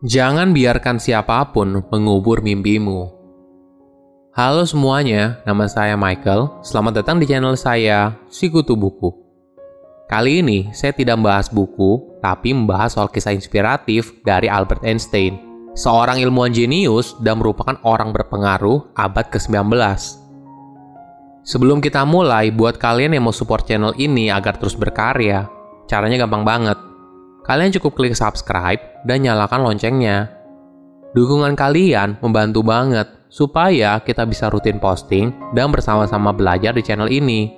Jangan biarkan siapa pun mengubur mimpimu. Halo semuanya, nama saya Michael. Selamat datang di channel saya, Sikutu Buku. Kali ini saya tidak membahas buku, tapi membahas soal kisah inspiratif dari Albert Einstein, seorang ilmuwan jenius dan merupakan orang berpengaruh abad ke-19. Sebelum kita mulai, buat kalian yang mau support channel ini agar terus berkarya, caranya gampang banget kalian cukup klik subscribe dan nyalakan loncengnya. Dukungan kalian membantu banget supaya kita bisa rutin posting dan bersama-sama belajar di channel ini.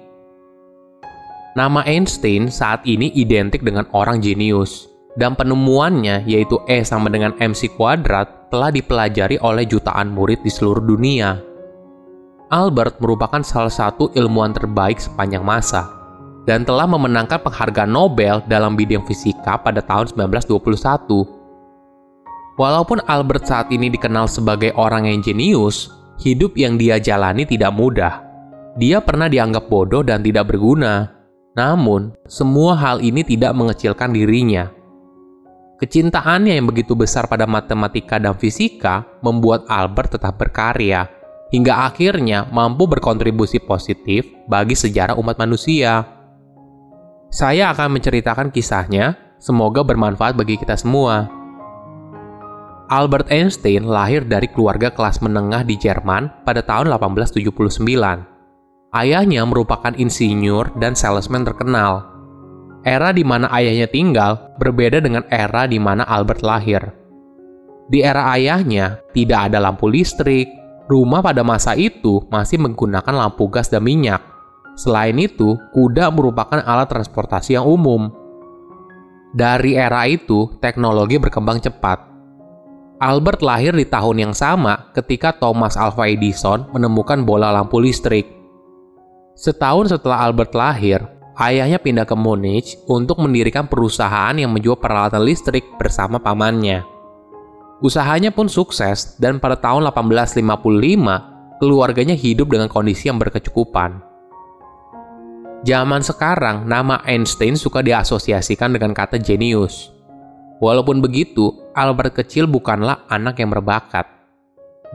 Nama Einstein saat ini identik dengan orang jenius, dan penemuannya yaitu E sama dengan MC kuadrat telah dipelajari oleh jutaan murid di seluruh dunia. Albert merupakan salah satu ilmuwan terbaik sepanjang masa dan telah memenangkan penghargaan Nobel dalam bidang fisika pada tahun 1921. Walaupun Albert saat ini dikenal sebagai orang yang jenius, hidup yang dia jalani tidak mudah. Dia pernah dianggap bodoh dan tidak berguna. Namun, semua hal ini tidak mengecilkan dirinya. Kecintaannya yang begitu besar pada matematika dan fisika membuat Albert tetap berkarya, hingga akhirnya mampu berkontribusi positif bagi sejarah umat manusia. Saya akan menceritakan kisahnya, semoga bermanfaat bagi kita semua. Albert Einstein lahir dari keluarga kelas menengah di Jerman pada tahun 1879. Ayahnya merupakan insinyur dan salesman terkenal. Era di mana ayahnya tinggal berbeda dengan era di mana Albert lahir. Di era ayahnya, tidak ada lampu listrik, rumah pada masa itu masih menggunakan lampu gas dan minyak. Selain itu, kuda merupakan alat transportasi yang umum. Dari era itu, teknologi berkembang cepat. Albert lahir di tahun yang sama ketika Thomas Alva Edison menemukan bola lampu listrik. Setahun setelah Albert lahir, ayahnya pindah ke Munich untuk mendirikan perusahaan yang menjual peralatan listrik bersama pamannya. Usahanya pun sukses dan pada tahun 1855, keluarganya hidup dengan kondisi yang berkecukupan. Zaman sekarang, nama Einstein suka diasosiasikan dengan kata jenius. Walaupun begitu, Albert kecil bukanlah anak yang berbakat.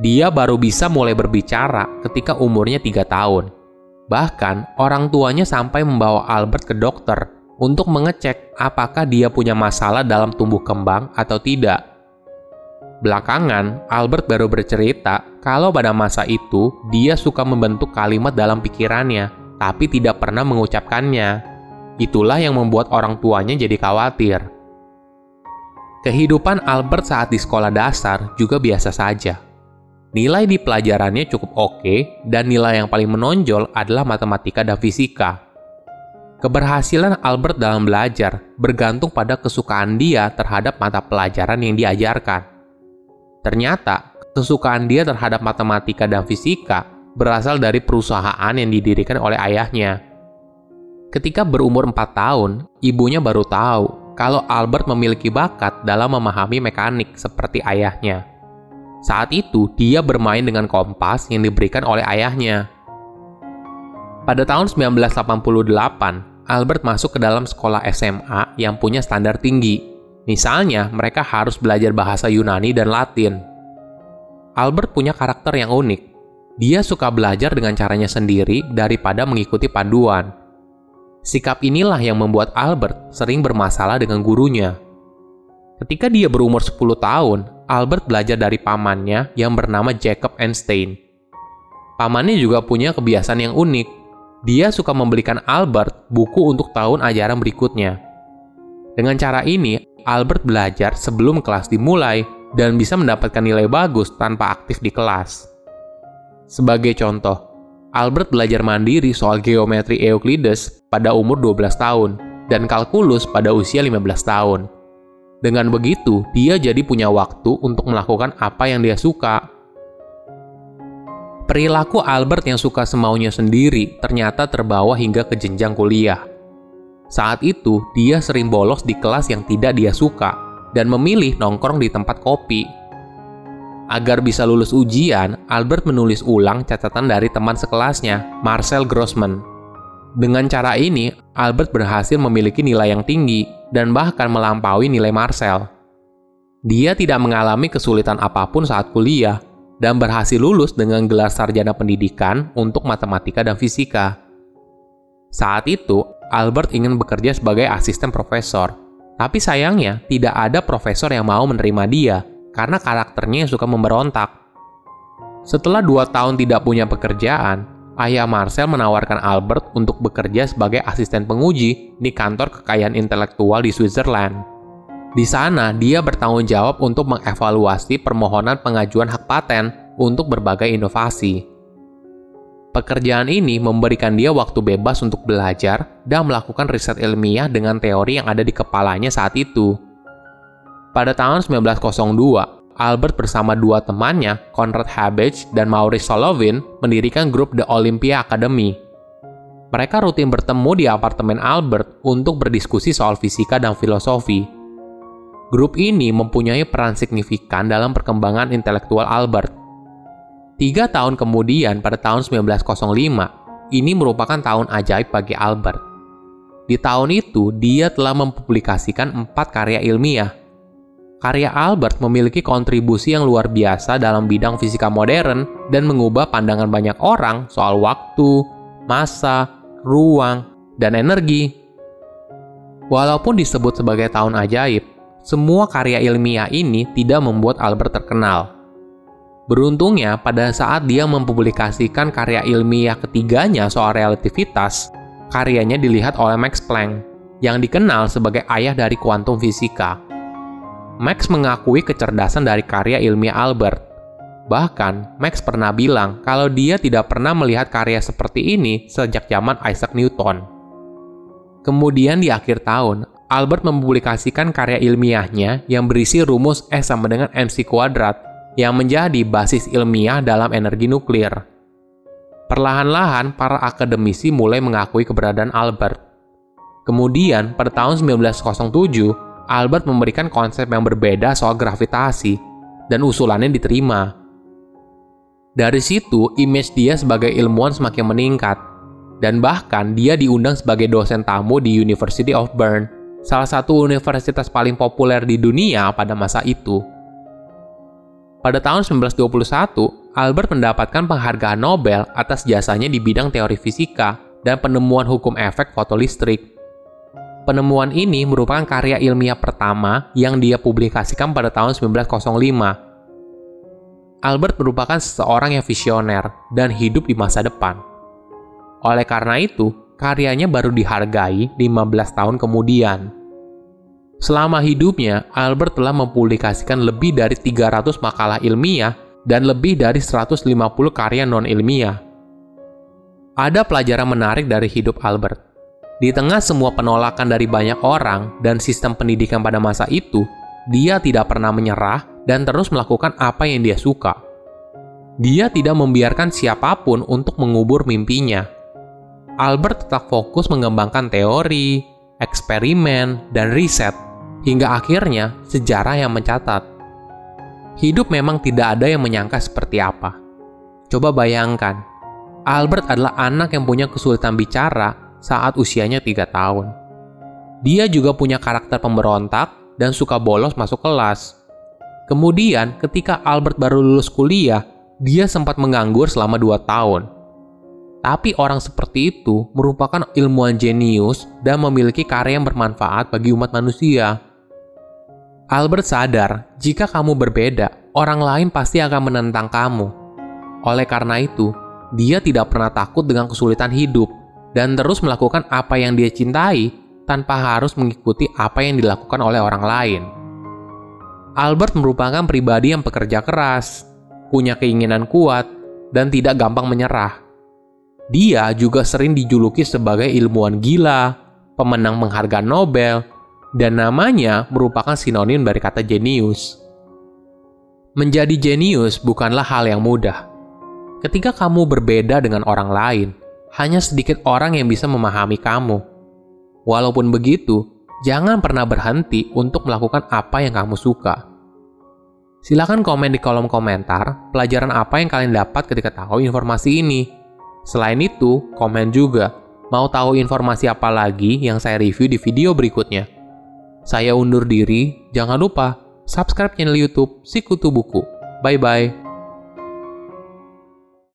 Dia baru bisa mulai berbicara ketika umurnya tiga tahun. Bahkan, orang tuanya sampai membawa Albert ke dokter untuk mengecek apakah dia punya masalah dalam tumbuh kembang atau tidak. Belakangan, Albert baru bercerita kalau pada masa itu dia suka membentuk kalimat dalam pikirannya tapi tidak pernah mengucapkannya. Itulah yang membuat orang tuanya jadi khawatir. Kehidupan Albert saat di sekolah dasar juga biasa saja. Nilai di pelajarannya cukup oke, dan nilai yang paling menonjol adalah matematika dan fisika. Keberhasilan Albert dalam belajar bergantung pada kesukaan dia terhadap mata pelajaran yang diajarkan. Ternyata, kesukaan dia terhadap matematika dan fisika berasal dari perusahaan yang didirikan oleh ayahnya. Ketika berumur 4 tahun, ibunya baru tahu kalau Albert memiliki bakat dalam memahami mekanik seperti ayahnya. Saat itu, dia bermain dengan kompas yang diberikan oleh ayahnya. Pada tahun 1988, Albert masuk ke dalam sekolah SMA yang punya standar tinggi. Misalnya, mereka harus belajar bahasa Yunani dan Latin. Albert punya karakter yang unik. Dia suka belajar dengan caranya sendiri daripada mengikuti panduan. Sikap inilah yang membuat Albert sering bermasalah dengan gurunya. Ketika dia berumur 10 tahun, Albert belajar dari pamannya yang bernama Jacob Einstein. Pamannya juga punya kebiasaan yang unik. Dia suka membelikan Albert buku untuk tahun ajaran berikutnya. Dengan cara ini, Albert belajar sebelum kelas dimulai dan bisa mendapatkan nilai bagus tanpa aktif di kelas. Sebagai contoh, Albert belajar mandiri soal geometri Euclides pada umur 12 tahun dan kalkulus pada usia 15 tahun. Dengan begitu, dia jadi punya waktu untuk melakukan apa yang dia suka. Perilaku Albert yang suka semaunya sendiri ternyata terbawa hingga ke jenjang kuliah. Saat itu, dia sering bolos di kelas yang tidak dia suka dan memilih nongkrong di tempat kopi Agar bisa lulus ujian, Albert menulis ulang catatan dari teman sekelasnya, Marcel Grossman. Dengan cara ini, Albert berhasil memiliki nilai yang tinggi dan bahkan melampaui nilai Marcel. Dia tidak mengalami kesulitan apa pun saat kuliah dan berhasil lulus dengan gelar sarjana pendidikan untuk matematika dan fisika. Saat itu, Albert ingin bekerja sebagai asisten profesor, tapi sayangnya tidak ada profesor yang mau menerima dia karena karakternya yang suka memberontak. Setelah dua tahun tidak punya pekerjaan, ayah Marcel menawarkan Albert untuk bekerja sebagai asisten penguji di kantor kekayaan intelektual di Switzerland. Di sana, dia bertanggung jawab untuk mengevaluasi permohonan pengajuan hak paten untuk berbagai inovasi. Pekerjaan ini memberikan dia waktu bebas untuk belajar dan melakukan riset ilmiah dengan teori yang ada di kepalanya saat itu. Pada tahun 1902, Albert bersama dua temannya, Conrad Habbage dan Maurice Solovin, mendirikan grup The Olympia Academy. Mereka rutin bertemu di apartemen Albert untuk berdiskusi soal fisika dan filosofi. Grup ini mempunyai peran signifikan dalam perkembangan intelektual Albert. Tiga tahun kemudian, pada tahun 1905, ini merupakan tahun ajaib bagi Albert. Di tahun itu, dia telah mempublikasikan empat karya ilmiah. Karya Albert memiliki kontribusi yang luar biasa dalam bidang fisika modern dan mengubah pandangan banyak orang soal waktu, masa, ruang, dan energi. Walaupun disebut sebagai tahun ajaib, semua karya ilmiah ini tidak membuat Albert terkenal. Beruntungnya, pada saat dia mempublikasikan karya ilmiah ketiganya soal relativitas, karyanya dilihat oleh Max Planck, yang dikenal sebagai ayah dari kuantum fisika. Max mengakui kecerdasan dari karya ilmiah Albert. Bahkan, Max pernah bilang kalau dia tidak pernah melihat karya seperti ini sejak zaman Isaac Newton. Kemudian di akhir tahun, Albert mempublikasikan karya ilmiahnya yang berisi rumus E sama dengan mc kuadrat yang menjadi basis ilmiah dalam energi nuklir. Perlahan-lahan, para akademisi mulai mengakui keberadaan Albert. Kemudian, pada tahun 1907, Albert memberikan konsep yang berbeda soal gravitasi, dan usulannya diterima. Dari situ, image dia sebagai ilmuwan semakin meningkat, dan bahkan dia diundang sebagai dosen tamu di University of Bern salah satu universitas paling populer di dunia pada masa itu. Pada tahun 1921, Albert mendapatkan penghargaan Nobel atas jasanya di bidang teori fisika dan penemuan hukum efek fotolistrik. Penemuan ini merupakan karya ilmiah pertama yang dia publikasikan pada tahun 1905. Albert merupakan seseorang yang visioner dan hidup di masa depan. Oleh karena itu, karyanya baru dihargai 15 tahun kemudian. Selama hidupnya, Albert telah mempublikasikan lebih dari 300 makalah ilmiah dan lebih dari 150 karya non-ilmiah. Ada pelajaran menarik dari hidup Albert. Di tengah semua penolakan dari banyak orang dan sistem pendidikan pada masa itu, dia tidak pernah menyerah dan terus melakukan apa yang dia suka. Dia tidak membiarkan siapa pun untuk mengubur mimpinya. Albert tetap fokus mengembangkan teori, eksperimen, dan riset hingga akhirnya sejarah yang mencatat. Hidup memang tidak ada yang menyangka seperti apa. Coba bayangkan, Albert adalah anak yang punya kesulitan bicara saat usianya tiga tahun. Dia juga punya karakter pemberontak dan suka bolos masuk kelas. Kemudian, ketika Albert baru lulus kuliah, dia sempat menganggur selama dua tahun. Tapi orang seperti itu merupakan ilmuwan jenius dan memiliki karya yang bermanfaat bagi umat manusia. Albert sadar, jika kamu berbeda, orang lain pasti akan menentang kamu. Oleh karena itu, dia tidak pernah takut dengan kesulitan hidup dan terus melakukan apa yang dia cintai tanpa harus mengikuti apa yang dilakukan oleh orang lain. Albert merupakan pribadi yang pekerja keras, punya keinginan kuat, dan tidak gampang menyerah. Dia juga sering dijuluki sebagai ilmuwan gila, pemenang penghargaan Nobel, dan namanya merupakan sinonim dari kata jenius. Menjadi jenius bukanlah hal yang mudah. Ketika kamu berbeda dengan orang lain, hanya sedikit orang yang bisa memahami kamu. Walaupun begitu, jangan pernah berhenti untuk melakukan apa yang kamu suka. Silahkan komen di kolom komentar pelajaran apa yang kalian dapat ketika tahu informasi ini. Selain itu, komen juga mau tahu informasi apa lagi yang saya review di video berikutnya. Saya undur diri, jangan lupa subscribe channel YouTube Sikutu Buku. Bye-bye.